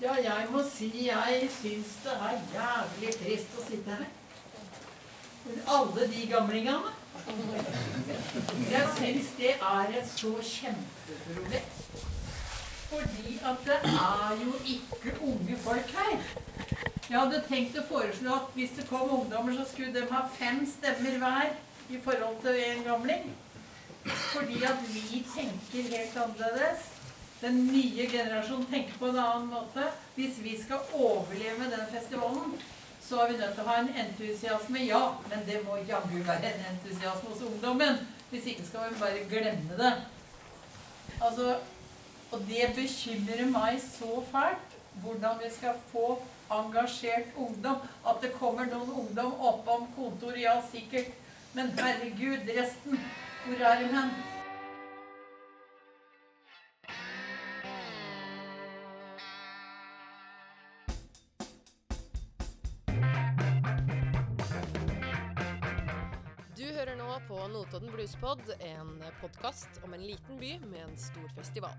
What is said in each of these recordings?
Ja, jeg må si jeg syns det er jævlig trist å sitte her. For alle de gamlingene. Jeg syns det er et så kjempeproblem. Fordi at det er jo ikke unge folk her. Jeg hadde tenkt å foreslå at hvis det kom ungdommer, så skulle de ha fem stemmer hver i forhold til en gamling. Fordi at vi tenker helt annerledes. Den nye generasjonen tenker på en annen måte. Hvis vi skal overleve den festivalen, så er vi nødt til å ha en entusiasme. Ja, men det må jaggu være en entusiasme hos ungdommen. Hvis ikke skal vi bare glemme det. Altså, og det bekymrer meg så fælt hvordan vi skal få engasjert ungdom. At det kommer noen ungdom oppom kontoret, ja sikkert. Men herregud, resten, hvor er de hen? Hører nå på Notodden Bluespod, en podkast om en liten by med en stor festival.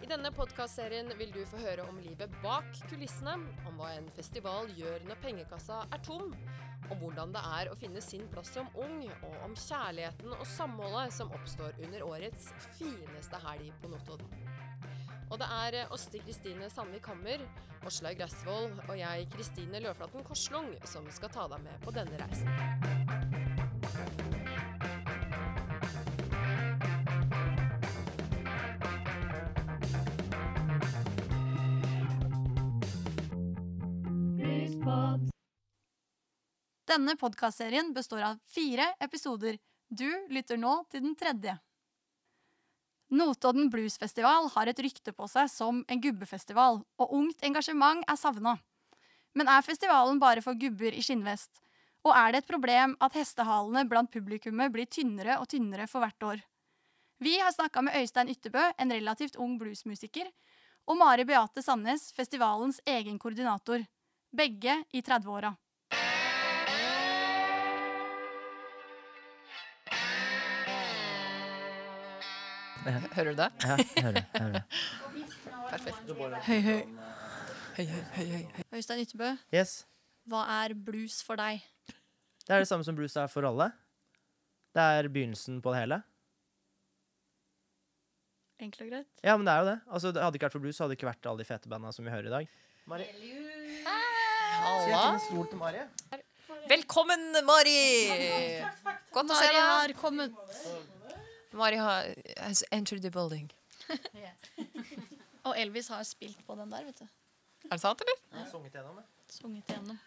I denne podkastserien vil du få høre om livet bak kulissene, om hva en festival gjør når pengekassa er tom, om hvordan det er å finne sin plass som ung, og om kjærligheten og samholdet som oppstår under årets fineste helg på Notodden. Og det er Åste Kristine Sandvik Hammer, Åslaug Gressvold og jeg, Kristine Løflaten Korslung, som skal ta deg med på denne reisen. Denne podkastserien består av fire episoder. Du lytter nå til den tredje. Notodden Bluesfestival har et rykte på seg som en gubbefestival, og ungt engasjement er savna. Men er festivalen bare for gubber i skinnvest? Og er det et problem at hestehalene blant publikummet blir tynnere og tynnere for hvert år? Vi har snakka med Øystein Ytterbø, en relativt ung bluesmusiker, og Mari Beate Sandnes, festivalens egen koordinator. Begge i 30-åra. Hører du det? Ja, jeg hører. Jeg hører det. Perfekt. Høy, høy. Høy, høy, høy, høy. Øystein Ytterbø, Yes. hva er blues for deg? Det er det samme som blues er for alle. Det er begynnelsen på det hele. Enkelt og greit. Ja, men det er jo det. Altså, det hadde ikke vært for blues, så hadde det ikke vært alle de fete banda som vi hører i dag. Mari, Halla. stol til Mari? Velkommen, Mari! Godt å se Mari deg. har kommet. Mari har has entered the building. Og Elvis har spilt på den der, vet du. Er det sant, eller? Ja. sunget gjennom det. Sunget igjennom.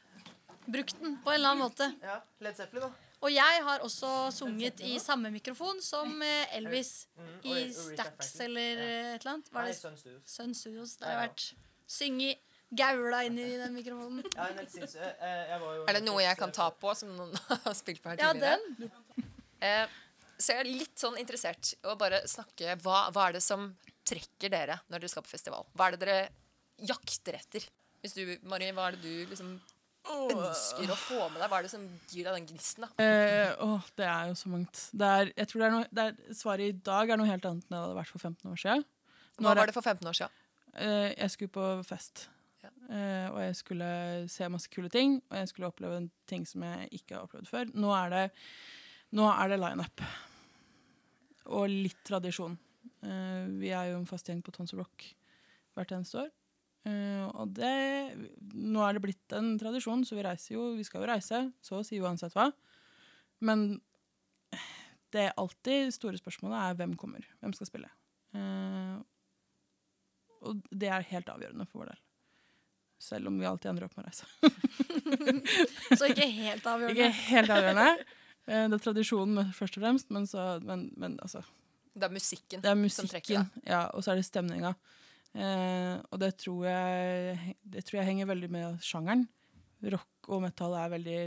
Brukt den på en eller annen måte. Ja, Led Zeppelin, da. Og jeg har også sunget i samme mikrofon som eh, Elvis Mm, i Stax eller Ja. eh, et eller annet. Var Nei, det Sun Studios. Sun Studios? Der har Ja, jeg vært. Synge gaula inn i den mikrofonen. Ja, en helt sinnssyk- eh, jeg var jo Er det noe jeg kan ta på, som noen har spilt på her Ja, tidligere? den. Så jeg er litt sånn interessert i å bare snakke hva, hva er det som trekker dere når dere skal på festival? Hva er det dere jakter etter? Hvis du, Marie, hva er det du liksom ønsker å få med deg? Hva er det som gir deg den gnisten? da? Eh, åh, det er jo så mangt. Det er, jeg tror det er noe, det er, svaret i dag er noe helt annet enn det hadde vært for 15 år siden. Hva var det for 15 år siden? Eh, jeg skulle på fest. Ja. Eh, og jeg skulle se masse kule ting, og jeg skulle oppleve ting som jeg ikke har opplevd før. Nå er det, nå er det lineup. Og litt tradisjon. Uh, vi er jo en fast gjeng på Tons Rock hvert eneste år. Uh, og det, nå er det blitt en tradisjon, så vi reiser jo, vi skal jo reise, så å si uansett hva. Men det er alltid store spørsmålet er hvem kommer, hvem skal spille. Uh, og det er helt avgjørende for vår del. Selv om vi alltid ender opp med å reise. Så ikke helt avgjørende. Ikke helt avgjørende. Eh, Det er tradisjonen først og fremst, men, så, men, men altså Det er musikken. Det er som trekker deg? ja, og så er det stemninga. Eh, og det tror, jeg, det tror jeg henger veldig med sjangeren. Rock og metal er veldig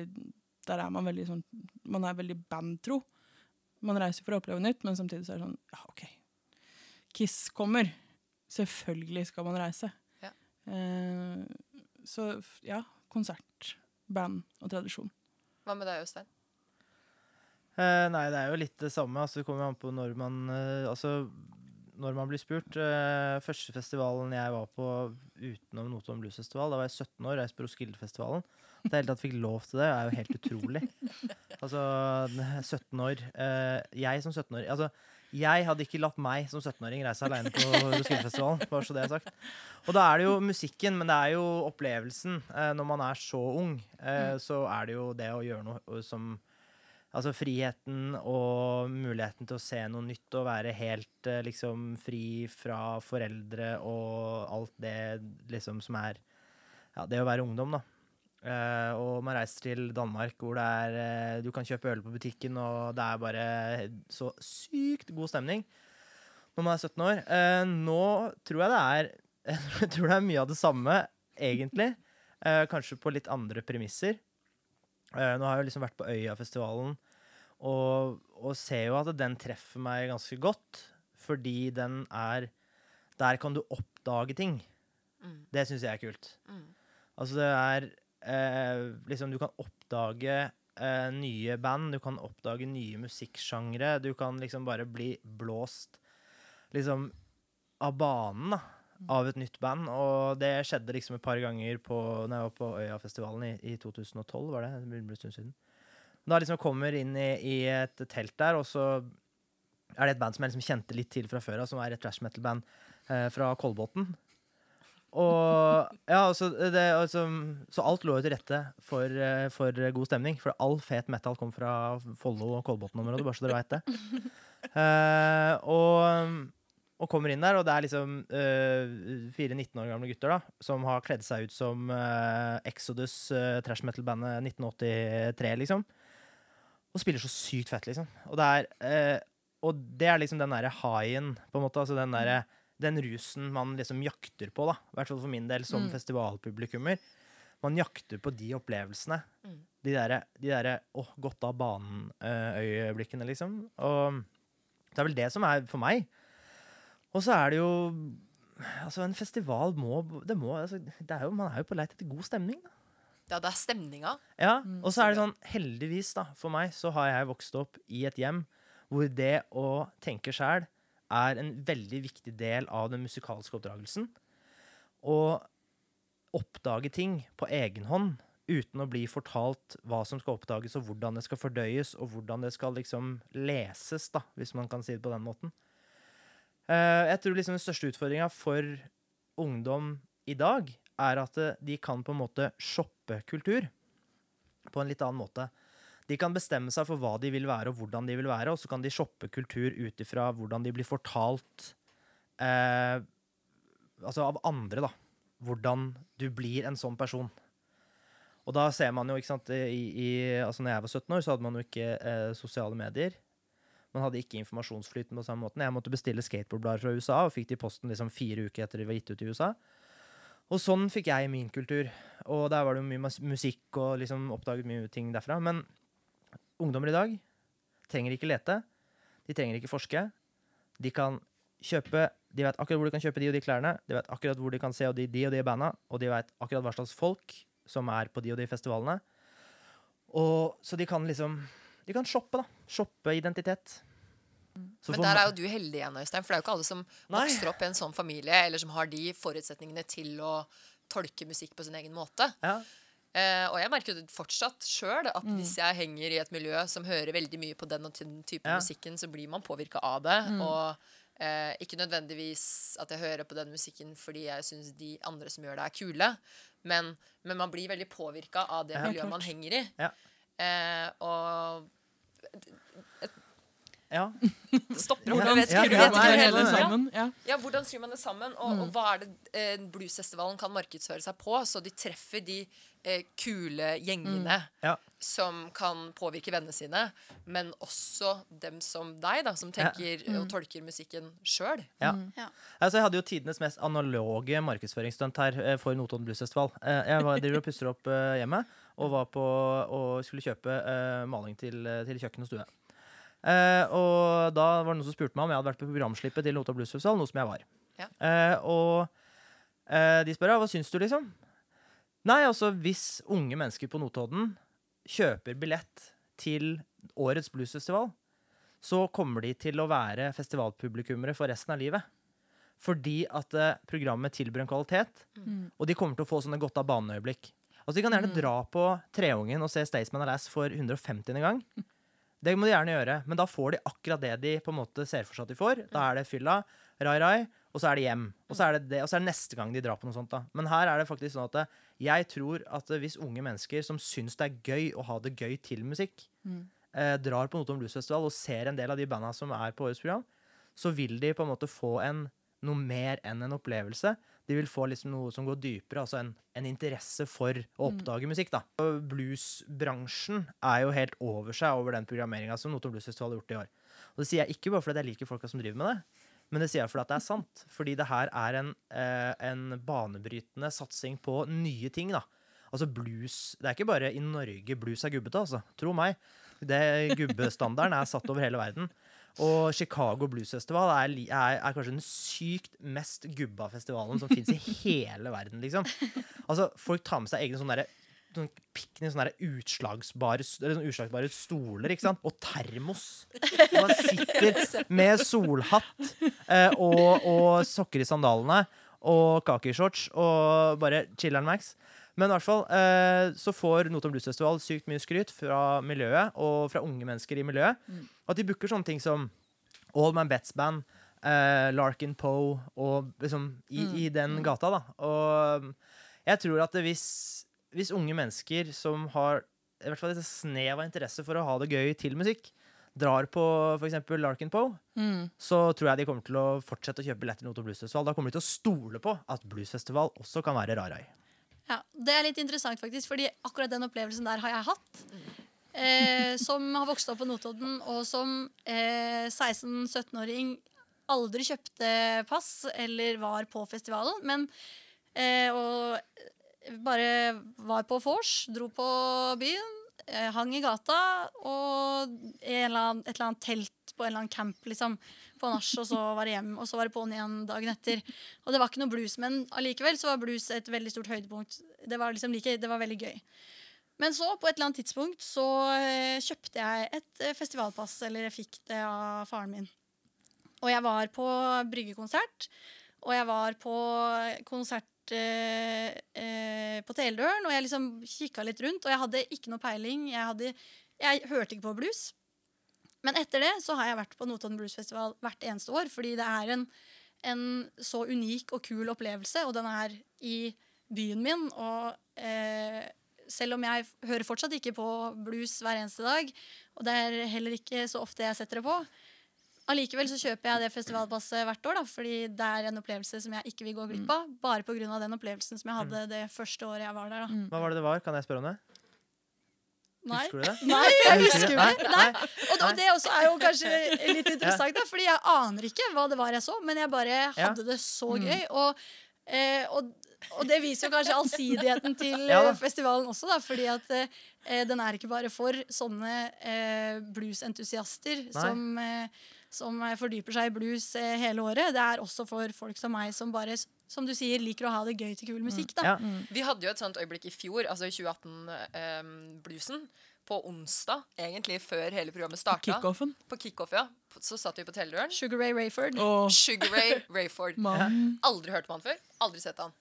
Der er man veldig sånn Man er veldig bandtro. Man reiser for å oppleve nytt, men samtidig så er det sånn Ja, OK. Kiss kommer. Selvfølgelig skal man reise. Ja. Eh, så ja, konsert, band og tradisjon. Hva med deg, Øystein? Eh, nei, det er jo litt det samme. Altså, det kommer an på når man eh, Altså, når man blir spurt eh, Første festivalen jeg var på utenom Notodden Bluesfestival, da var jeg 17 år, reiste på Roskildefestivalen. At jeg i hele tatt fikk lov til det, er jo helt utrolig. Altså, 17 år. eh, jeg som 17-åring Altså, jeg hadde ikke latt meg som 17-åring reise aleine på Roskildefestivalen. Bare så det er sagt. Og da er det jo musikken, men det er jo opplevelsen. Eh, når man er så ung, eh, så er det jo det å gjøre noe som Altså friheten og muligheten til å se noe nytt og være helt eh, liksom fri fra foreldre og alt det liksom som er Ja, det å være ungdom, da. Uh, og man reiser til Danmark hvor det er uh, Du kan kjøpe øl på butikken, og det er bare så sykt god stemning når man er 17 år. Uh, nå tror jeg det er Jeg tror det er mye av det samme, egentlig. Kanskje på litt andre premisser. Eh, nå har jeg jo liksom vært på Øyafestivalen og, og ser jo at den treffer meg ganske godt, fordi den er Der kan du oppdage ting. Mm. Det syns jeg er kult. Mm. Altså, det er eh, liksom Du kan oppdage eh, nye band, du kan oppdage nye musikksjangre. Du kan liksom bare bli blåst liksom av banen, da. Av et nytt band. Og det skjedde liksom et par ganger på, når jeg var på Øyafestivalen i, i 2012, var det? Det en stund siden. Da liksom kommer inn i, i et telt der, og så er det et band som jeg liksom kjente litt til fra før av, som er et trash metal-band eh, fra Kolbotn. Og ja, altså, det, altså, Så alt lå jo til rette for, eh, for god stemning. For all fet metal kom fra Follo og Kolbotn-området, bare så dere veit det. Eh, og, og kommer inn der, og det er liksom eh, fire 19 år gamle gutter da som har kledd seg ut som eh, Exodus, uh, trash metal-bandet 1983, liksom. Og spiller så sykt fett, liksom. Og det er, eh, og det er liksom den derre highen, på en måte. Altså den derre den rusen man liksom jakter på, da. I hvert fall for min del, som Mm. festivalpublikummer. Man jakter på de opplevelsene. Mm. De derre de der, åh, godt av banen-øyeblikkene, liksom. Og det er vel det som er for meg. Og så er det jo Altså, en festival må Det må altså, det er jo, Man er jo på leit etter god stemning, da. Ja, det er stemninga. Ja, Mm, og så er det sånn, heldigvis da, for meg, så har jeg vokst opp i et hjem hvor det å tenke sjæl er en veldig viktig del av den musikalske oppdragelsen. Å oppdage ting på egen hånd uten å bli fortalt hva som skal oppdages, og hvordan det skal fordøyes, og hvordan det skal liksom leses, da, hvis man kan si det på den måten. Eh, jeg tror liksom den største utfordringa for ungdom i dag er at eh, de kan på en måte shoppe kultur på en litt annen måte. De kan bestemme seg for hva de vil være, og hvordan de vil være, og så kan de shoppe kultur ut ifra hvordan de blir fortalt eh, Altså av andre, da. Hvordan du blir en sånn person. Og da ser man jo, ikke sant i, i, Altså når jeg var 17 år, så hadde man jo ikke eh, sosiale medier. Man hadde ikke informasjonsflyten på samme måten. Jeg måtte bestille skateboardblader fra USA, og fikk de i posten liksom fire uker etter de var gitt ut i USA. Og sånn fikk jeg min kultur. Og der var det jo mye musikk og liksom oppdaget mye ting derfra. Men ungdommer i dag trenger ikke lete. De trenger ikke forske. De kan kjøpe De vet akkurat hvor de kan kjøpe de og de klærne. De vet akkurat hvor de kan se de, de og de banda. Og de vet akkurat hva slags folk som er på de og de festivalene. Og så de kan liksom De kan shoppe, da. Shoppe identitet. Så Men der er jo du heldig igjen, Øystein. For det er jo ikke alle som Nei. vokser opp i en sånn familie, eller som har de forutsetningene til å tolke musikk på sin egen måte. ja. Eh, og jeg merker det fortsatt sjøl at Mm. hvis jeg henger i et miljø som hører veldig mye på den og den type Ja. musikken, så blir man påvirka av det. Mm. Og eh, ikke nødvendigvis at jeg hører på den musikken fordi jeg syns de andre som gjør det, er kule, men, men man blir veldig påvirka av det Ja, miljøet klart. man henger i. Ja. Eh, og ja. stopper hvordan, vet ja, ja, hele ja. sammen. Ja. Ja, hvordan skriver man det sammen, og, Mm. og hva er det eh, bluesfestivalen kan markedsføre seg på, så de treffer de eh, kule gjengene Mm. Ja. som kan påvirke vennene sine, men også dem som deg, da, som tenker Mm. og tolker musikken sjøl. Ja. Ja. Altså, jeg hadde jo tidenes mest analoge markedsføringsstunt her eh, for Notodden Bluesfestival. Eh, jeg var, driver og pusser opp eh, hjemme og var på og skulle kjøpe eh, maling til, eh, til kjøkken og stue. Eh, og da var det noen som spurte meg om jeg hadde vært på programslippet til Nota Bluesfestival, noe som jeg var. Ja. Eh, og eh, de spør ja, hva syns du, liksom? Nei, altså hvis unge mennesker på Notodden kjøper billett til årets bluesfestival, så kommer de til å være festivalpublikummere for resten av livet. Fordi at programmet tilbyr en kvalitet, Mm. og de kommer til å få sånne godt av banen-øyeblikk. Altså, de kan gjerne Mm. dra på Treungen og se Staysman Alas for 150. gang. Det må de gjerne gjøre, men da får de akkurat det de på en måte ser for seg at de får. Da er det fylla, rai rai, og så er det hjem. Og så er det, det, og så er det neste gang de drar på noe sånt. da. Men her er det faktisk sånn at eh, jeg tror at eh, hvis unge mennesker som syns det er gøy å ha det gøy til musikk, Mm. eh, drar på Notodden Blues Festival og ser en del av de banda som er på årets program, så vil de på en måte få en, noe mer enn en opplevelse. De vil få liksom noe som går dypere, altså en, en interesse for å oppdage musikk. da. Bluesbransjen er jo helt over seg over den programmeringa som Notodden Blues Festival har gjort i år. Og Det sier jeg ikke bare fordi jeg liker folka som driver med det, men det sier jeg fordi at det er sant. Fordi det her er en, eh, en banebrytende satsing på nye ting. da. Altså blues Det er ikke bare i Norge blues er gubbete, altså. Tro meg. Det Gubbestandarden er satt over hele verden. Og Chicago Blues Festival er, er, er kanskje den sykt mest gubba festivalen som fins i hele verden, liksom. Altså, folk tar med seg egne sånne derre sånn piknik, sånne utslagsbare, eller sånne utslagsbare stoler, ikke sant? Og termos. Og man sitter med solhatt eh, og, og sokker i sandalene og kakeshorts og bare chiller'n max. Men i hvert fall eh, så får Notodden Blues Festival sykt mye skryt fra miljøet og fra unge mennesker i miljøet. At de booker sånne ting som All Man Bets Band, eh, Larkin Poe og liksom i, i den gata, da. Og jeg tror at hvis, hvis unge mennesker som har i hvert fall et snev av interesse for å ha det gøy til musikk, drar på f.eks. Larkin Poe, Mm. så tror jeg de kommer til å fortsette å kjøpe billetter til Notodden Blues Festival. Da kommer de til å stole på at bluesfestival også kan være Rarai. Ja, Det er litt interessant, faktisk, fordi akkurat den opplevelsen der har jeg hatt. Eh, som har vokst opp på Notodden, og som eh, 16-17-åring aldri kjøpte pass eller var på festivalen. Men eh, og bare var på vors, dro på byen, eh, hang i gata og i et eller annet telt på en eller annen camp liksom, på nach, og så var det hjem, og så var det på'n igjen dagen etter. Og det var ikke noe blues, men allikevel så var blues et veldig stort høydepunkt. Det var liksom like, det var veldig gøy. Men så, på et eller annet tidspunkt, så eh, kjøpte jeg et eh, festivalpass, eller jeg fikk det av faren min. Og jeg var på bryggekonsert, og jeg var på konsert eh, eh, på Teledøren, og jeg liksom kikka litt rundt, og jeg hadde ikke noe peiling. Jeg, hadde, jeg hørte ikke på blues. Men etter det så har jeg vært på Notodden Blues Festival hvert eneste år, fordi det er en, en så unik og kul opplevelse, og den er i byen min. Og eh, selv om jeg hører fortsatt ikke på blues hver eneste dag, og det er heller ikke så ofte jeg setter det på, allikevel så kjøper jeg det festivalpasset hvert år, da, fordi det er en opplevelse som jeg ikke vil gå glipp av. Bare pga. den opplevelsen som jeg hadde det første året jeg var der. Da. Hva var det det var? Kan jeg spørre om det? Nei. Husker du det? Nei, jeg husker det. nei. Nei. Og det også er jo kanskje litt interessant, da, fordi jeg aner ikke hva det var jeg så, men jeg bare hadde det så gøy. Og, eh, og, og det viser jo kanskje allsidigheten til Ja eh, festivalen også, da, fordi at eh, den er ikke bare for sånne eh, bluesentusiaster som, eh, som eh, fordyper seg i blues eh, hele året. Det er også for folk som meg, som bare, som du sier, liker å ha det gøy til kul musikk. Da. Ja. Vi hadde jo et sånt øyeblikk i fjor, altså i 2018-bluesen. på onsdag, egentlig før hele programmet starta. Kickoffen. På kickoff, ja. Så satt vi på Teledøren. Sugar Ray Rayford. Oh. Sugar Ray Rayford. Aldri hørt om han før. Aldri sett han.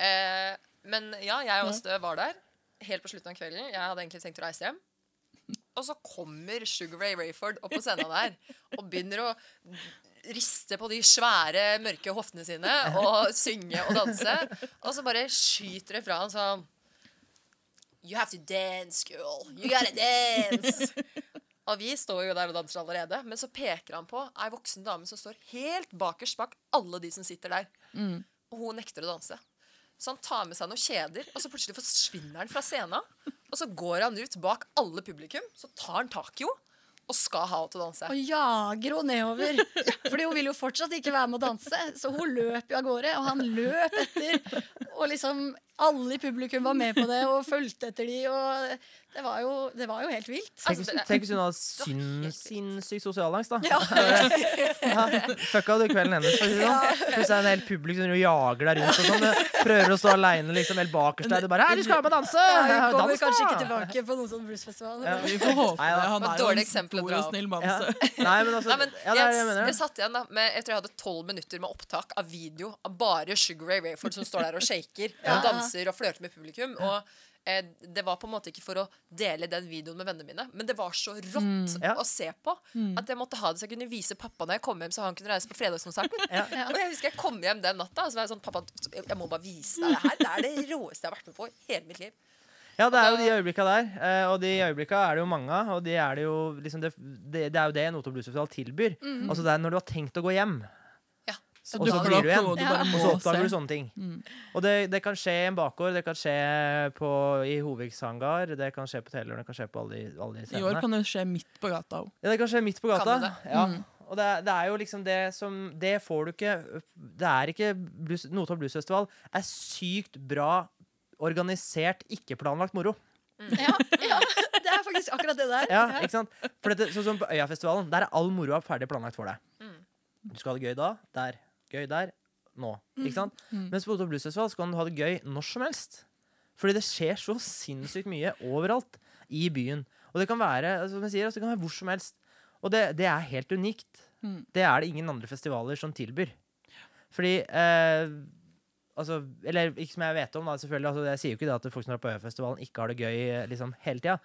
Eh, men ja, jeg og Stø var der helt på slutten av kvelden. Jeg hadde egentlig tenkt å reise hjem. Og så kommer Sugar Ray Rayford opp på scenen der og begynner å riste på de svære, mørke hoftene sine og synge og danse. Og så bare skyter det fra han sånn You have to dance, girl. You gotta dance. Og vi står jo der og danser allerede, men så peker han på ei voksen dame som står helt bakerst bak alle de som sitter der. Og hun nekter å danse. Så han tar med seg noen kjeder, og så plutselig forsvinner han fra scenen. Og så går han ut bak alle publikum, så tar han tak i henne og skal ha henne til å danse. Og jager henne nedover. Fordi hun vil jo fortsatt ikke være med å danse. Så hun løper jo av gårde, og han løp etter. Og liksom alle i publikum var med på det og fulgte etter de. Og Det var jo, det var jo helt vilt. Tenk, Altså, tenk hvis hun hadde sinnssyk sosialangst, da. Ja. Ja, fucka du kvelden hennes. For å si det sånn. Plutselig er det en hel publikum som jager deg rundt og sånn. Prøver å stå aleine liksom, helt bakerst der. Du bare 'Hei, du skal med og danse!' Ja, hun kommer Dans, kanskje ikke tilbake på noen sånn Bluesfestival. Ja. Vi får håpe Nei. Han er jo en stor og snill mann. Ja. så- Nei, men altså Nei, men ja, det er jeg, mener. jeg satt igjen da med, Jeg tror jeg hadde tolv minutter med opptak av video av bare Sugar Ray Rayford som står der og shaker Ja. og danser og flørter med publikum. Og eh, det var på en måte ikke for å dele den videoen med vennene mine, men det var så rått Ja. å se på at jeg måtte ha det så jeg kunne vise pappa når jeg kom hjem, så han kunne reise på fredagskonserten. Ja. Og jeg husker jeg kom hjem den natta og så var jeg sånn Pappa, jeg må bare vise deg det her. Det er det råeste jeg har vært med på i hele mitt liv. Ja, det er jo de øyeblikka der. eh, Og de øyeblikka er det jo mange av. Og de er det, jo, liksom det, det, det er jo det en Blues Festival tilbyr. Altså det er når du har tenkt å gå hjem, Og så blir du opp igjen. du Ja. og så oppdager du sånne ting. Mm. Og det, det kan skje i en bakgård, det kan skje på, i Hovigs hangar, det kan skje på Telenor, det kan skje på alle de, alle de I år kan det skje midt på gata òg. Ja, det kan skje midt på gata. Det Ja. Mm. Og det, det er jo liksom det som Det får du ikke Det er ikke blues, Notodden Bluesfestival er sykt bra organisert, ikke planlagt moro. Ja, ja, det er faktisk akkurat det der. Ja, ikke sant? For dette, sånn som på Øyafestivalen, der er all moroa ferdig planlagt for deg. Mm. Du skal ha det gøy da, der, gøy der, nå. Ikke sant? Mm. Mens på Otto Blues Festival så kan du ha det gøy når som helst. Fordi det skjer så sinnssykt mye overalt i byen. Og det kan være altså, som jeg sier, altså, det kan være hvor som helst. Og det, det er helt unikt. Mm. Det er det ingen andre festivaler som tilbyr. Fordi eh, altså, Eller ikke som jeg vet om, da, selvfølgelig. Altså, jeg sier jo ikke det at folk som er på Øyafestivalen, ikke har det gøy liksom, hele tida.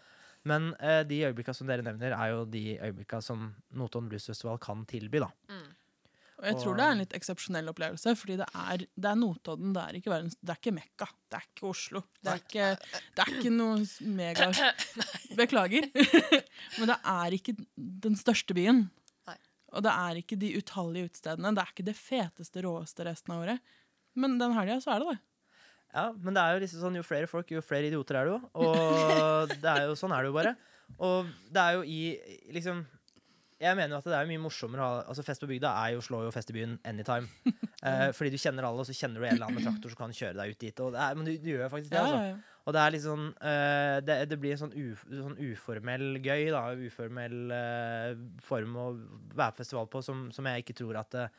Men eh, de øyeblikka som dere nevner, er jo de øyeblikka som Notodden Blues Festival kan tilby. da. Mm. Og jeg tror det er en litt eksepsjonell opplevelse, fordi det er, det er Notodden. Det er ikke verdens, det er ikke Mekka. Det er ikke Oslo. Det er ikke, det er ikke noe mega Beklager. Men det er ikke den største byen. Og det er ikke de utallige utestedene. Det er ikke det feteste, råeste resten av året. Men den helga så er det det. Ja, men det er jo liksom sånn, jo flere folk, jo flere idioter er det jo. Og det er jo, sånn er det jo bare. Og det er jo i liksom Jeg mener jo at det er mye morsommere å ha Altså Fest på bygda er jo slår jo fest i byen anytime. Eh, fordi du kjenner alle, og så kjenner du en eller annen med traktor som kan kjøre deg ut dit. Og det er, men du, du gjør faktisk det. Altså. Og det er litt sånn eh, det, det blir en sånn, uf, sånn uformell gøy, da. Uformell eh, form å være på festival på, som, som jeg ikke tror at eh,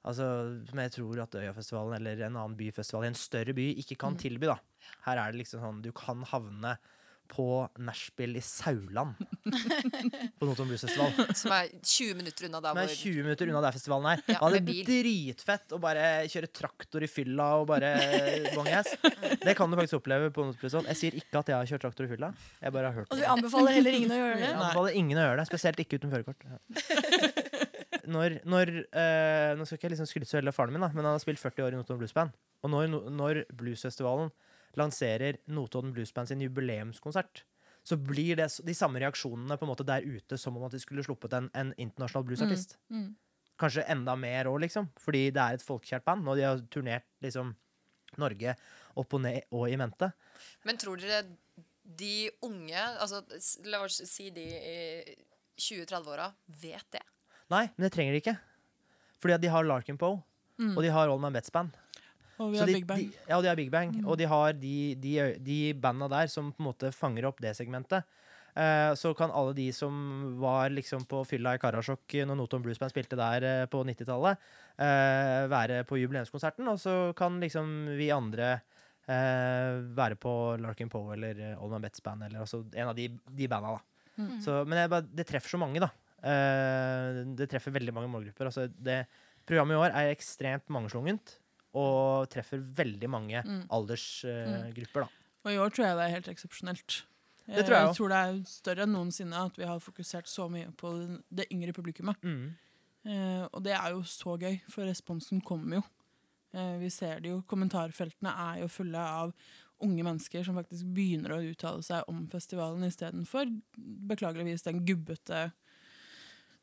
Altså, som jeg tror at Øyafestivalen eller en annen byfestival i en større by ikke kan tilby. da. Her er det liksom sånn Du kan havne på nachspiel i Sauland på Notodden Blues Festival. Som er 20 minutter unna der er hvor 20 minutter unna der festivalen er. Ja, det er dritfett å bare kjøre traktor i fylla og bare bong ass. Det kan du faktisk oppleve på Notodden Blues Festival. Jeg sier ikke at jeg har kjørt traktor i fylla. Jeg bare har hørt Og det. du anbefaler heller ingen å gjøre det? Jeg anbefaler ingen å gjøre det, spesielt ikke uten førerkort. Ja. Når, når øh, Nå skal ikke jeg liksom skryte så veldig av faren min, da, men han har spilt 40 år i Notodden Blues Band. Og når, når Bluesfestivalen lanserer Notodden Blues Band sin jubileumskonsert, så blir det de samme reaksjonene på en måte der ute som om at de skulle sluppet en, en internasjonal bluesartist. Mm. Kanskje enda mer òg, liksom. Fordi det er et folkekjært band, og de har turnert liksom Norge opp og ned og i mente. Men tror dere de unge, altså la oss si de i 20-30-åra, vet det? Nei, men det trenger de ikke. Fordi at de har Larkin Poe, Mm. og de har All Man Betts Band. Og vi har de, Big Bang. De, ja, og de har Big Bang. Mm. Og de har de, de, de banda der som på en måte fanger opp det segmentet. Eh, så kan alle de som var liksom på fylla i Karasjok når Noton Blues Band spilte der eh, på 90-tallet, eh, være på jubileumskonserten, og så kan liksom vi andre eh, være på Larkin Poe eller Old Man Betts Band, eller altså en av de, de banda, da. Mm. Så, men jeg bare, det treffer så mange, da. Eh, det treffer veldig mange målgrupper. Altså det, programmet i år er ekstremt mangslungent og treffer veldig mange Mm. aldersgrupper. da. Og i år tror jeg det er helt eksepsjonelt. Det tror jeg jeg tror det er større enn noensinne at vi har fokusert så mye på det yngre publikummet. Mm. Uh, og det er jo så gøy, for responsen kommer jo. Uh, vi ser det jo, kommentarfeltene er jo fulle av unge mennesker som faktisk begynner å uttale seg om festivalen istedenfor beklageligvis den gubbete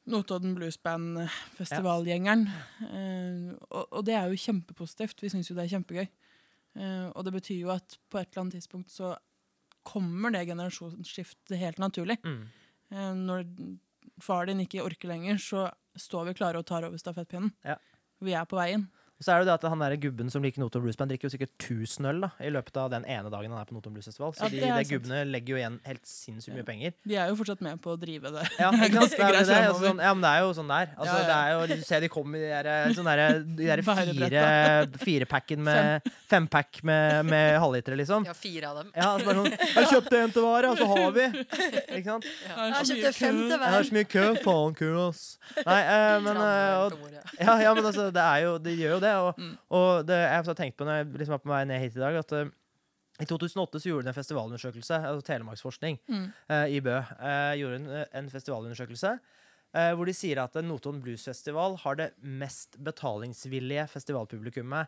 Notodden Blues Band-festivalgjengeren. Uh, og, og det er jo kjempepositivt. Vi syns jo det er kjempegøy. Uh, og det betyr jo at på et eller annet tidspunkt så kommer det generasjonsskiftet helt naturlig. Mm. Uh, når far din ikke orker lenger, så står vi klare og tar over stafettpinnen. Ja. Vi er på veien. Og så er det jo det at han der gubben som liker Notodden Blues Band, drikker jo sikkert 1000 øl da, i løpet av den ene dagen han er på Notodden Blues Festival. Så Ja, de, er de gubbene legger jo igjen helt sinnssykt mye penger. De er jo fortsatt med på å drive det. Ja, ikke sant? Det er det. Altså, sånn, ja, men det er jo sånn der. Altså, Ja, ja. Det er jo, du ser de kommer i de der, sånn der, de der fire, firepacken med Fempack med, med halvlitere, liksom. Ja, fire av dem. Ja, altså bare sånn Jeg kjøpte en til hver, og så har vi! Ikke sant? Er Jeg kjøpte fem til Jeg har hver. så mye kø. Faen, kø, ass. Nei, eh, men eh, og, ja, ja, men altså, det er jo Det gjør jo det. Og, Mm. og det, jeg har tenkt på når jeg liksom var på vei ned hit i dag, at eh, i 2008 så gjorde de en festivalundersøkelse, altså Telemarksforskning Mm. uh, i Bø, Uh, gjorde en, en festivalundersøkelse uh, hvor de sier at Notodden Blues Festival har det mest betalingsvillige festivalpublikummet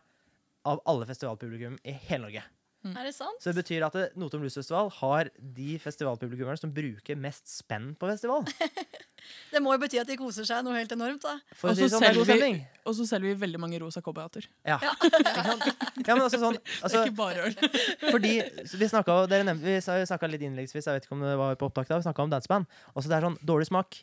av alle festivalpublikum i hele Norge. Er det sant? Så det betyr at Notodden Blues Festival har de festivalpublikummerne som bruker mest spenn på festival. Det må jo bety at de koser seg noe helt enormt, da. For å Og si så sånn, det er selger Og så selger vi veldig mange rosa cowboyhatter. Ja. Ja, men altså sånn Det altså, er ikke bare øl. Fordi Vi snakka dere nevnte, vi snakket litt innledningsvis, jeg vet ikke om det var på opptak da, vi snakka om danseband. Også det er sånn dårlig smak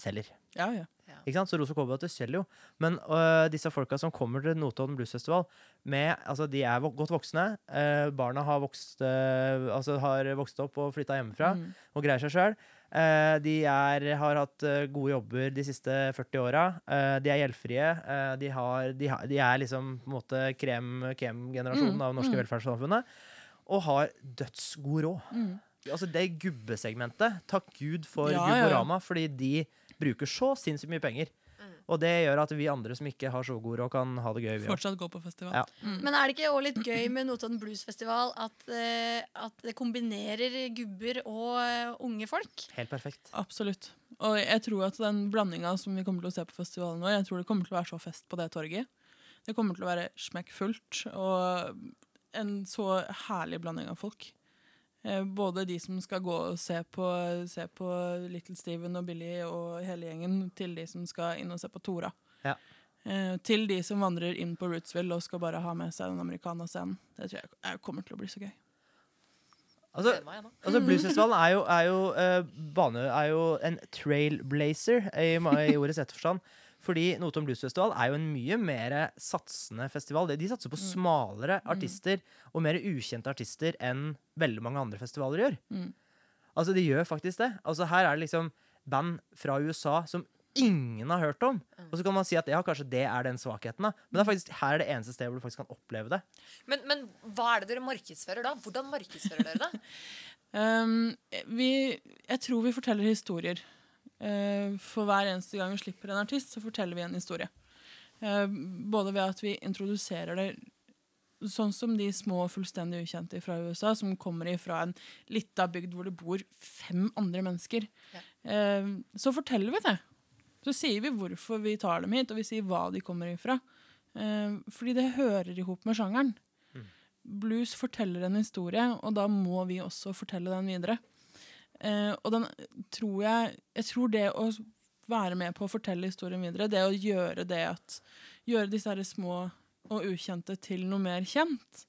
selger. Ja, ja. Ikke sant? Så Rosa Cowboyhatter selger jo. Men øh, disse folka som kommer til Notodden Blues Festival, med, altså, de er vok godt voksne. øh, barna har vokst, øh, altså, har vokst opp og flytta hjemmefra Mm. og greier seg sjøl. De er, har hatt øh, gode jobber de siste 40 åra. Eh, de er gjeldfrie. eh, de, har, de, de er liksom på en måte krem- krem-generasjonen Mm, av det norske mm. velferdssamfunnet. Og har dødsgod råd. Mm. Altså Det gubbesegmentet, takk Gud for Ja, Gubborama, ja. Fordi de bruker så sinnssykt mye penger. Og det gjør at vi andre som ikke har så god råd, kan ha det gøy. Vi. Fortsatt gå på festival. Ja. Mm. Men er det ikke også litt gøy med Notodden Bluesfestival at, eh, at det kombinerer gubber og eh, unge folk? Helt perfekt. Absolutt. Og jeg tror at den blandinga som vi kommer til å se på festivalen nå, jeg tror det kommer til å være så fest på det torget. Det kommer til å være smekkfullt og en så herlig blanding av folk. Eh, Både de som skal gå og se på, se på Little Steven og Billy og hele gjengen, til de som skal inn og se på Tora. Ja. Eh, til de som vandrer inn på Rootsville og skal bare ha med seg den americana-scenen. Det tror jeg kommer til å bli så gøy. Altså, altså Bluesfestivalen er jo, er jo, uh, bane, er jo en trailblazer i, i ordets rette forstand. Fordi Notodden Bluesfestival er jo en mye mer satsende festival. De satser på Mm. smalere artister og mer ukjente artister enn veldig mange andre festivaler gjør. Mm. Altså, de gjør faktisk det. Altså, her er det liksom band fra USA som ingen har hørt om. Mm. Og så kan man si at ja, kanskje det er den svakheten, da. Men det er faktisk, her er det eneste stedet hvor du faktisk kan oppleve det. Men, men hva er det dere markedsfører da? Hvordan markedsfører dere det? Um, vi, jeg tror vi forteller historier. Eh, for hver eneste gang vi slipper en artist, så forteller vi en historie. Eh, både ved at vi introduserer det sånn som de små fullstendig ukjente fra USA, som kommer fra en lita bygd hvor det bor fem andre mennesker. Ja. Eh, så forteller vi det. Så sier vi hvorfor vi tar dem hit, og vi sier hva de kommer ifra. Eh, fordi det hører i hop med sjangeren. Blues forteller en historie, og da må vi også fortelle den videre. Eh, og den tror jeg Jeg tror det å være med på å fortelle historien videre, det å gjøre det at Gjøre disse her små og ukjente til noe mer kjent,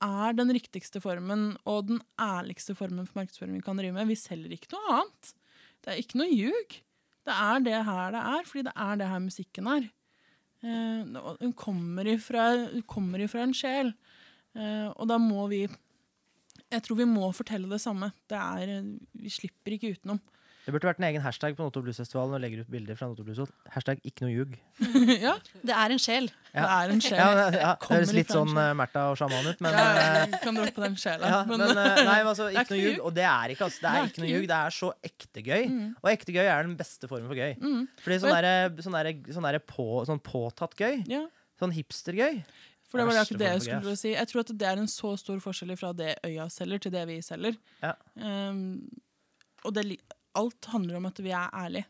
er den riktigste formen og den ærligste formen for markedsføring vi kan drive med. Vi selger ikke noe annet. Det er ikke noe ljug. Det er det her det er, fordi det er det her musikken er. Eh, og den kommer ifra, kommer ifra en sjel. Eh, og da må vi Jeg tror vi må fortelle det samme. Det er, vi slipper ikke utenom. Det burde vært en egen hashtag på Noto Bluesfestivalen og legger ut bilder fra Noto Hashtag ikke noe ljug. ja, Det er en sjel. det er en sjel. Ja, ja, det høres litt sånn uh, Märtha og sjaman ut, men ja, eh, kan den sjela. Ja, men, eh, nei, altså, ikke ikke noe ljug. Og det er ikke, altså. Det er ikke noe ljug. Det er så ekte gøy. Mm. Og ekte gøy er den beste formen for gøy. Mm. Fordi sånn der, sånn der, sånn der på, sånn påtatt gøy, Ja, sånn hipstergøy for det var det akkurat det jeg skulle si. Jeg tror at det er en så stor forskjell fra det øya selger, til det vi selger. Ja. Um, og det, alt handler om at vi er ærlige.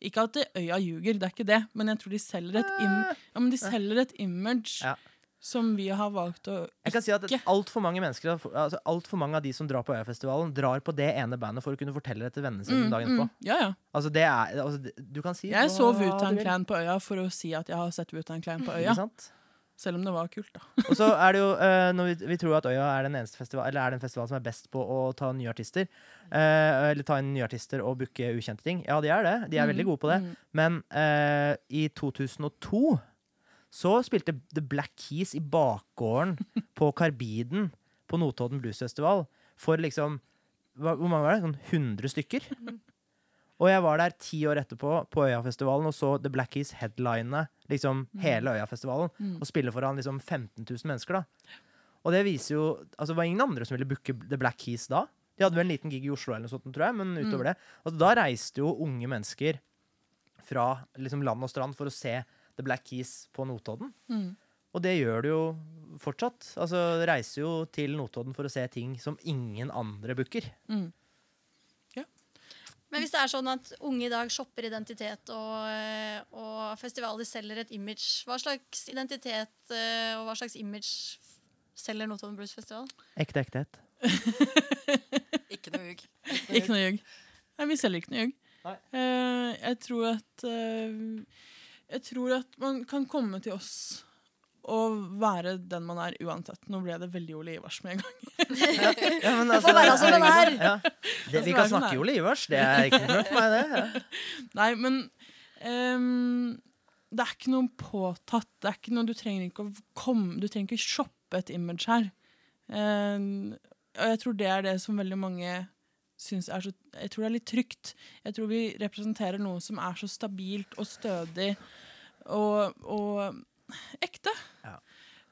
Ikke at øya ljuger, det er ikke det, men jeg tror de selger et, im ja, men de selger et image Ja. som vi har valgt å Jeg kan si at Ikke. Altfor mange mennesker altså alt for mange av de som drar på Øyafestivalen, drar på det ene bandet for å kunne fortelle det til vennene sine Mm, dagen etterpå. mm, ja, ja. Altså, det er altså, Du kan si Jeg sov så Wutan. Clan på øya for å si at jeg har sett Wutan Clan på øya. Ikke sant? Selv om det var kult, da. Og så er det jo uh, når vi, vi tror at Øya er den eneste festival Eller er den festivalen som er best på å ta nye artister. Uh, eller ta inn nye artister og booke ukjente ting. Ja, de er det. De er veldig gode på det. Mm. Men uh, i 2002 Så spilte The Black Keys i bakgården på Karbiden på Notodden Bluesfestival for liksom hva, Hvor mange var det? Sånn 100 stykker? Og jeg var der ti år etterpå på Øyafestivalen og så The Black Keys headline liksom hele Øyafestivalen Mm. og spille foran liksom 15 000 mennesker. da. Og det viser jo Altså, det var ingen andre som ville booke The Black Keys da. De hadde vel en liten gig i Oslo, eller noe sånt, tror jeg, men utover det. Altså, da reiste jo unge mennesker fra liksom land og strand for å se The Black Keys på Notodden. Mm. Og det gjør det jo fortsatt. Altså, reiser jo til Notodden for å se ting som ingen andre booker. Mm. Men hvis det er sånn at unge i dag shopper identitet, og, eh, og festivaler selger et image, hva slags identitet eh, og hva slags image selger Notodden Blues Festival? Ekte ekthet. Ikke noe hugg. Ikke noe ljug. Nei, vi selger ikke noe ljug. Eh, jeg tror at Jeg tror at man kan komme til oss og være den man er uansett. Nå ble det veldig Ole Ivars med en gang. Ja, men altså, får være som den er. Ja. Det, vi kan snakke Ole Ivars, det er ikke noe for meg, det. Ja. Nei, men um, det er ikke noe påtatt. Det er ikke noe, du trenger ikke å komme Du trenger ikke shoppe et image her. Um, og jeg tror det er det som veldig mange syns er så Jeg tror det er litt trygt. Jeg tror vi representerer noe som er så stabilt og stødig og, og ekte.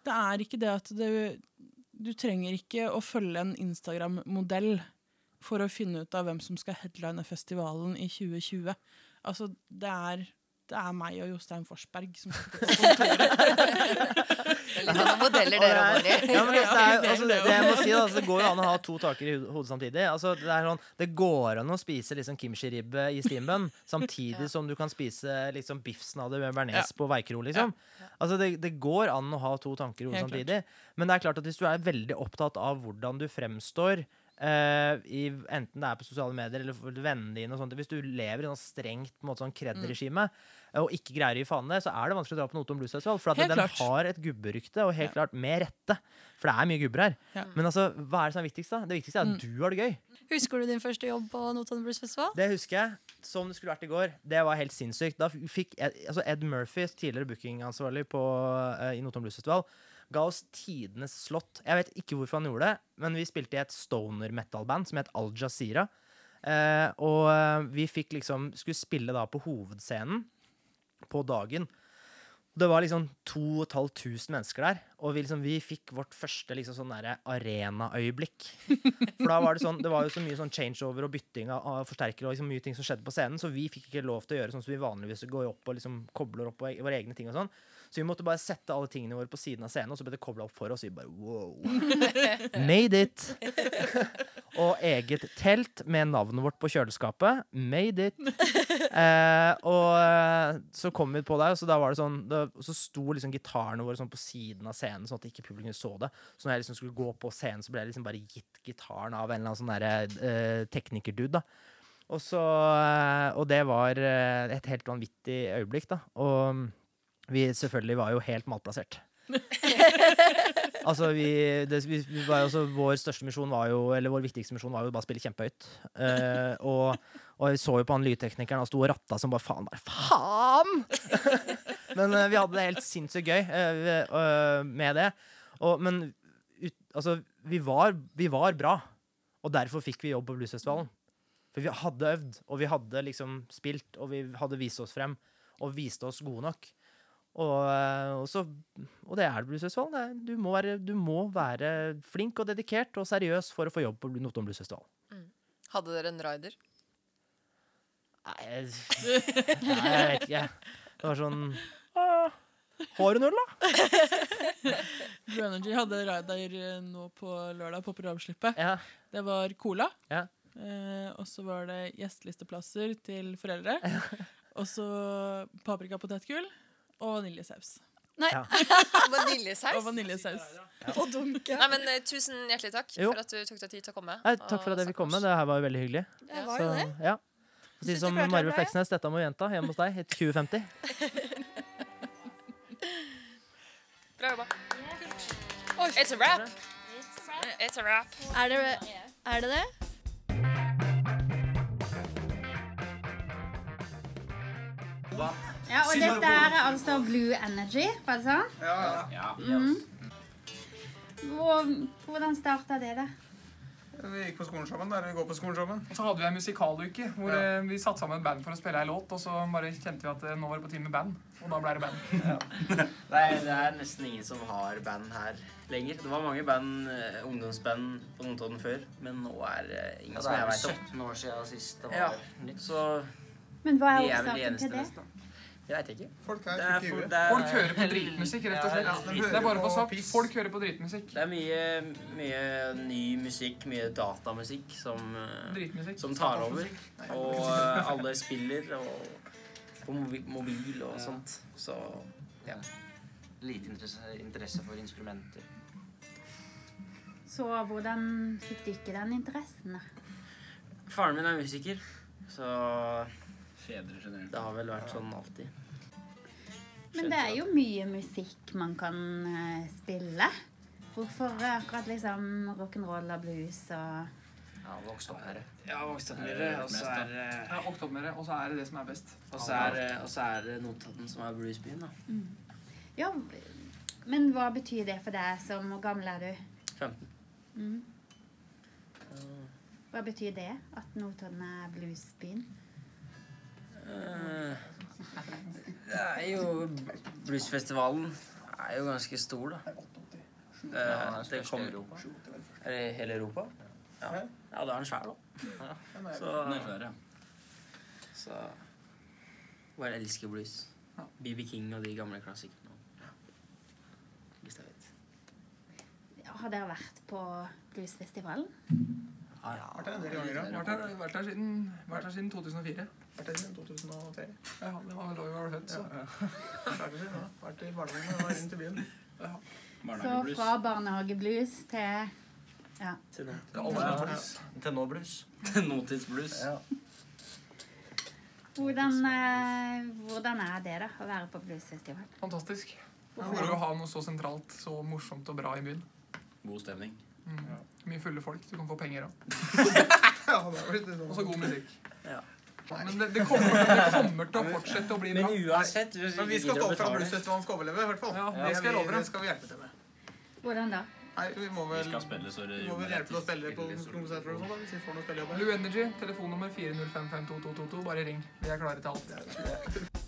Det er ikke det at du Du trenger ikke å følge en Instagram-modell for å finne ut av hvem som skal headline festivalen i 2020. Altså, det er, det er meg og Jostein Forsberg som sitter på kontoret. Det litt av modeller dere det er-. Ja, men det, det, er, altså, det, det det jeg må si, altså, det går jo an å ha to taker i hodet samtidig. Altså, det, er sånn, det går an å spise liksom kimchi-ribbe i steambun samtidig Ja. som du kan spise liksom biffsnadder med bearnés Ja. på Veikro. Liksom. Altså, det, det går an å ha to tanker i hodet samtidig. Men det er klart at hvis du er veldig opptatt av hvordan du fremstår Uh, i, enten det er på sosiale medier eller for vennene dine Hvis du lever i noe strengt sånn kred-regime eh, og ikke greier å gi faen så er det vanskelig å dra på Notodden Blues Festival. For at den klart. har et gubberykte, og helt Ja. klart med rette. For det er mye gubber her. Ja. Men altså, hva er det som er viktigst? da? Det viktigste er at Mm. du har det gøy. Husker du din første jobb på Notodden Blues Festival? Det husker jeg som det skulle vært i går. Det var helt sinnssykt. Da fikk Ed, altså Ed Murphy, tidligere bookingansvarlig på, uh, i Notodden Blues Festival, ga oss tidenes slott. Jeg vet ikke hvorfor han gjorde det, men vi spilte i et stoner metal-band som het Al Jazeera. Eh, og eh, vi fikk liksom skulle spille da på hovedscenen på dagen. Det var liksom 2500 mennesker der, og vi, liksom, vi fikk vårt første liksom sånn arenaøyeblikk. For da var det sånn, det var jo så mye sånn changeover og bytting av, forsterkere og liksom mye ting som skjedde på scenen, så vi fikk ikke lov til å gjøre sånn som vi vanligvis går opp og liksom kobler opp våre egne ting og sånn. Så vi måtte bare sette alle tingene våre på siden av scenen, og så ble det kobla opp for oss. Og vi bare wow. Made it! og eget telt med navnet vårt på kjøleskapet. Made it! Eh, og eh, så kom vi på der, og så da var det sånn da, Så sto liksom gitarene våre sånn på siden av scenen, sånn at ikke publikum så det. Så når jeg liksom skulle gå på scenen, så ble jeg liksom bare gitt gitaren av en eller annen sånn derre eh, teknikerdude, da. Og, så, eh, og det var eh, et helt vanvittig øyeblikk, da. Og vi selvfølgelig var jo helt malplassert. altså, vi, det, vi, vi også, Vår største misjon var jo Eller vår viktigste misjon var jo bare å spille kjempehøyt. Uh, og, og vi så jo på han lydteknikeren, og sto og ratta som bare faen. Bare faen! men uh, vi hadde det helt sinnssykt gøy uh, med det. Og, men ut, altså, vi var, vi var bra, og derfor fikk vi jobb på Bluesfestivalen. For vi hadde øvd, og vi hadde liksom spilt, og vi hadde vist oss frem. Og viste oss gode nok. Og, eh, og, så, og det er det Bluesfestivalen. Det er- Du må, være, du må være flink og dedikert og seriøs for å få jobb på Notodden Bluesfestival. Hadde dere en rider? Nei, jeg- nei, jeg vet ikke. Det var sånn «Ah, Har du øl, da? Blue Energy hadde rider eh, nå på lørdag på programslippet. Ja. Det var cola. Ja. Eh, og så var det gjestelisteplasser til foreldre. og så paprika paprikapotetgull og vaniljesaus. Nei, Ja. Vaniljesaus? Og vaniljesaus. Og dunke. Nei, men uh, Tusen hjertelig takk Jo. for at du tok deg tid til å komme. Nei, takk for at jeg fikk komme. Det her var jo veldig hyggelig. Det var Så, jo det. ja. Si som Marve Fleksnes, dette må gjenta hjemme hos deg i 2050. Bra jobba. It's a wrap. It's a wrap. Er det er det? det? Ja, og dette er altså Blue Energy, var det sånn? Ja, ja. Mhm. Hvor, hvordan starta det, da? Vi gikk på skolen sammen. Der vi går på skolen sammen. Og så hadde vi en musikaluke hvor Ja. eh, vi satte sammen et band for å spille ei låt, og så bare kjente vi at eh, nå var det på tide med band. Og da ble det band. Ja. Nei, det er nesten ingen som har band her lenger. Det var mange band, eh, ungdomsband på Notodden før, men nå er det ingen Ja, som det er jeg vel vet om. 17 år siden sist det var Ja. nytt. Så Men hva vi er vel de årsaken eneste til det? nesten. Jeg vet ikke. Folk er er, i huet. er, Folk hører på dritmusikk, rett og slett. Ja, de Det er bare for på sagt. Folk hører på dritmusikk. det er mye, mye ny musikk, mye datamusikk som, eh, som tar over. Og eh, alle spiller og på mobil og sånt. Så Lite interesse, interesse for instrumenter. Så hvordan fikk du ikke den interessen, da? faren min er musiker, så Fedre generelt. det har vel vært sånn alltid. Men det er jo mye musikk man kan eh, spille. Hvorfor akkurat liksom rock'n'roll og blues og Ja, vokst opp med det. Ja, vokst opp med det, og så er Ja, oktober, og så er det det som er best. Og så er, det- er det Notodden som er bluesbyen, da. Ja, men hva betyr det for deg som Hvor gammel er du? 15. Mm. Hva betyr det? At Notodden er bluesbyen? Eh, Det er jo Bluesfestivalen er jo ganske stor, da. Det, Eh, Det kommer. Er det hele Europa? Ja, ja da er den svær, da. Så, så Bare elsker blues. BB King og de gamle klassikerne. Hvis jeg vet. Har dere vært på bluesfestivalen? Vært her en del ganger, ja. Vært her, vært her, siden, vært her siden 2004. Vært her siden 2003. Ja, det var da vi var født, så. Vært ja. Vært i barnehagen og inn til byen. Så fra barnehageblues til ja. Til nå. Blues. Til. Nåtidsblues. Hvordan, eh, hvordan er det da, å være på bluesfestival? Fantastisk. For å ha noe så sentralt, så morsomt og bra i byen. God stemning. Mm. Mye fulle folk. Du kan få penger òg. Ja, litt Og så sånn. god musikk. Ja. Men det, det, kommer, det kommer til å fortsette å bli Men bra. uansett hvis Men vi skal stå opp for at bluesfestivalen skal overleve, i hvert fall. Ja, det, skal vi, det skal vi hjelpe til med. Hvordan da? Nei, vi må Vi vel, skal spille, så det vi må vel hjelpe til å spille på konserter og sånn, da, hvis vi får noen spillejobber. Blue Energy, telefonnummer 4055222. Bare ring. Vi er klare til alt.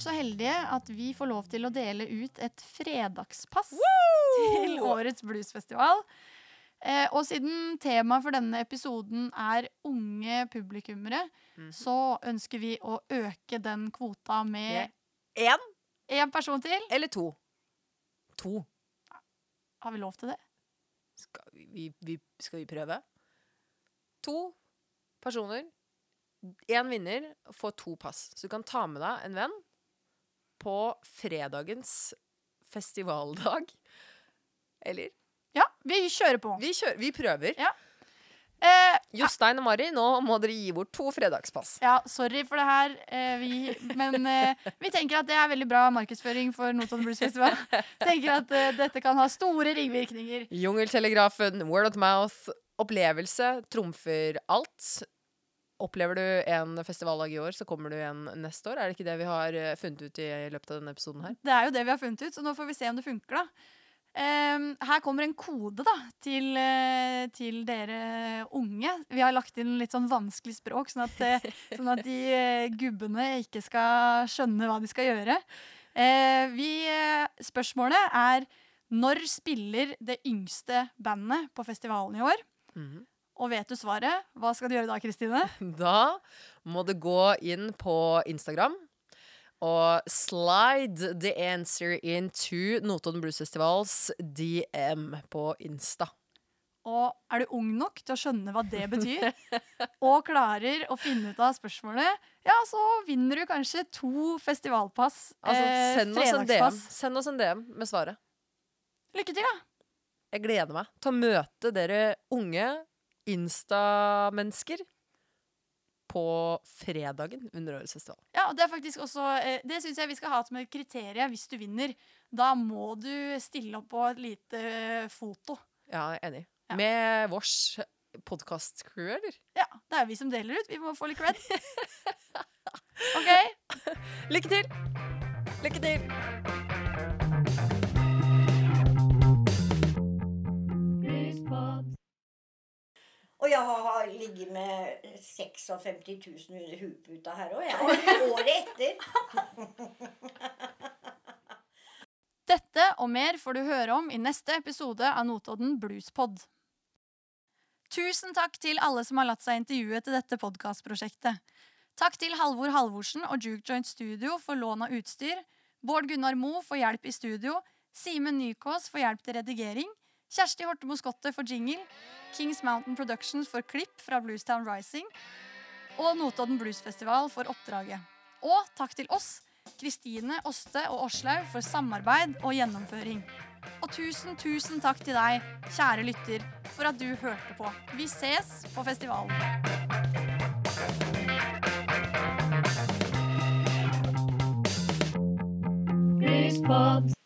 Vært så heldige at vi får lov til å dele ut et fredagspass til årets bluesfestival. Eh, og siden temaet for denne episoden er unge publikummere, Mhm. så ønsker vi å øke den kvota med Én én person til. eller to? To. Har vi lov til det? Skal vi, vi, skal vi prøve? To personer. Én vinner får to pass. Så du kan ta med deg en venn på fredagens festivaldag. Eller? Ja, vi kjører på. Vi, kjører, vi prøver. Ja. Eh, Jostein og Mari, nå må dere gi bort to fredagspass. ja, sorry for det her, eh, vi, men eh, vi tenker at det er veldig bra markedsføring for Notodden Blues Festival. tenker at eh, dette kan ha store ringvirkninger. Jungeltelegrafen, word of mouth, opplevelse trumfer alt. Opplever du en festivaldag i år, så kommer du igjen neste år. Er det ikke det vi har eh, funnet ut i løpet av denne episoden her? Det er jo det vi har funnet ut, så nå får vi se om det funker, da. Um, her kommer en kode da, til, uh, til dere unge. Vi har lagt inn litt sånn vanskelig språk, sånn at, uh, sånn at de uh, gubbene ikke skal skjønne hva de skal gjøre. Vi, spørsmålet er når spiller det yngste bandet på festivalen i år? Mhm. Og vet du svaret? Hva skal du gjøre da, Kristine? Da må du gå inn på Instagram og slide the answer into Notodden Blues Festivals DM på Insta. Og er du ung nok til å skjønne hva det betyr, og klarer å finne ut av spørsmålet, ja, så vinner du kanskje to festivalpass. Altså, eh, send oss en DM. Send oss en DM med svaret. Lykke til, da! Jeg gleder meg til å møte dere unge Insta-mennesker på fredagen under årets festival. Ja, og Det er faktisk også, eh, det syns jeg vi skal ha som et kriterium hvis du vinner. Da må du stille opp på et lite eh, foto. Ja, jeg er enig. Ja. Med vårs podkast-crew, eller? Ja, Det er vi som deler ut. Vi må få litt cred. OK. Lykke til! Lykke til! Har ligget med 56 000 under huputa her òg, jeg. Året etter. Dette og mer får du høre om i neste episode av Notodden Bluespod. Tusen takk til alle som har latt seg intervjue til dette podkastprosjektet. Takk til Halvor Halvorsen og Juke Joint Studio for lån av utstyr, Bård Gunnar Moe for hjelp i studio, Simen Nykås for hjelp til redigering, Kjersti Hortemo Skotte for jingle, Kings Mountain Productions for klipp fra Bluestown Rising og Notodden Bluesfestival for oppdraget. Og takk til oss, Kristine, Åste og Åslaug for samarbeid og gjennomføring. Og tusen, tusen takk til deg, kjære lytter, for at du hørte på. Vi ses på festivalen. Bluespod.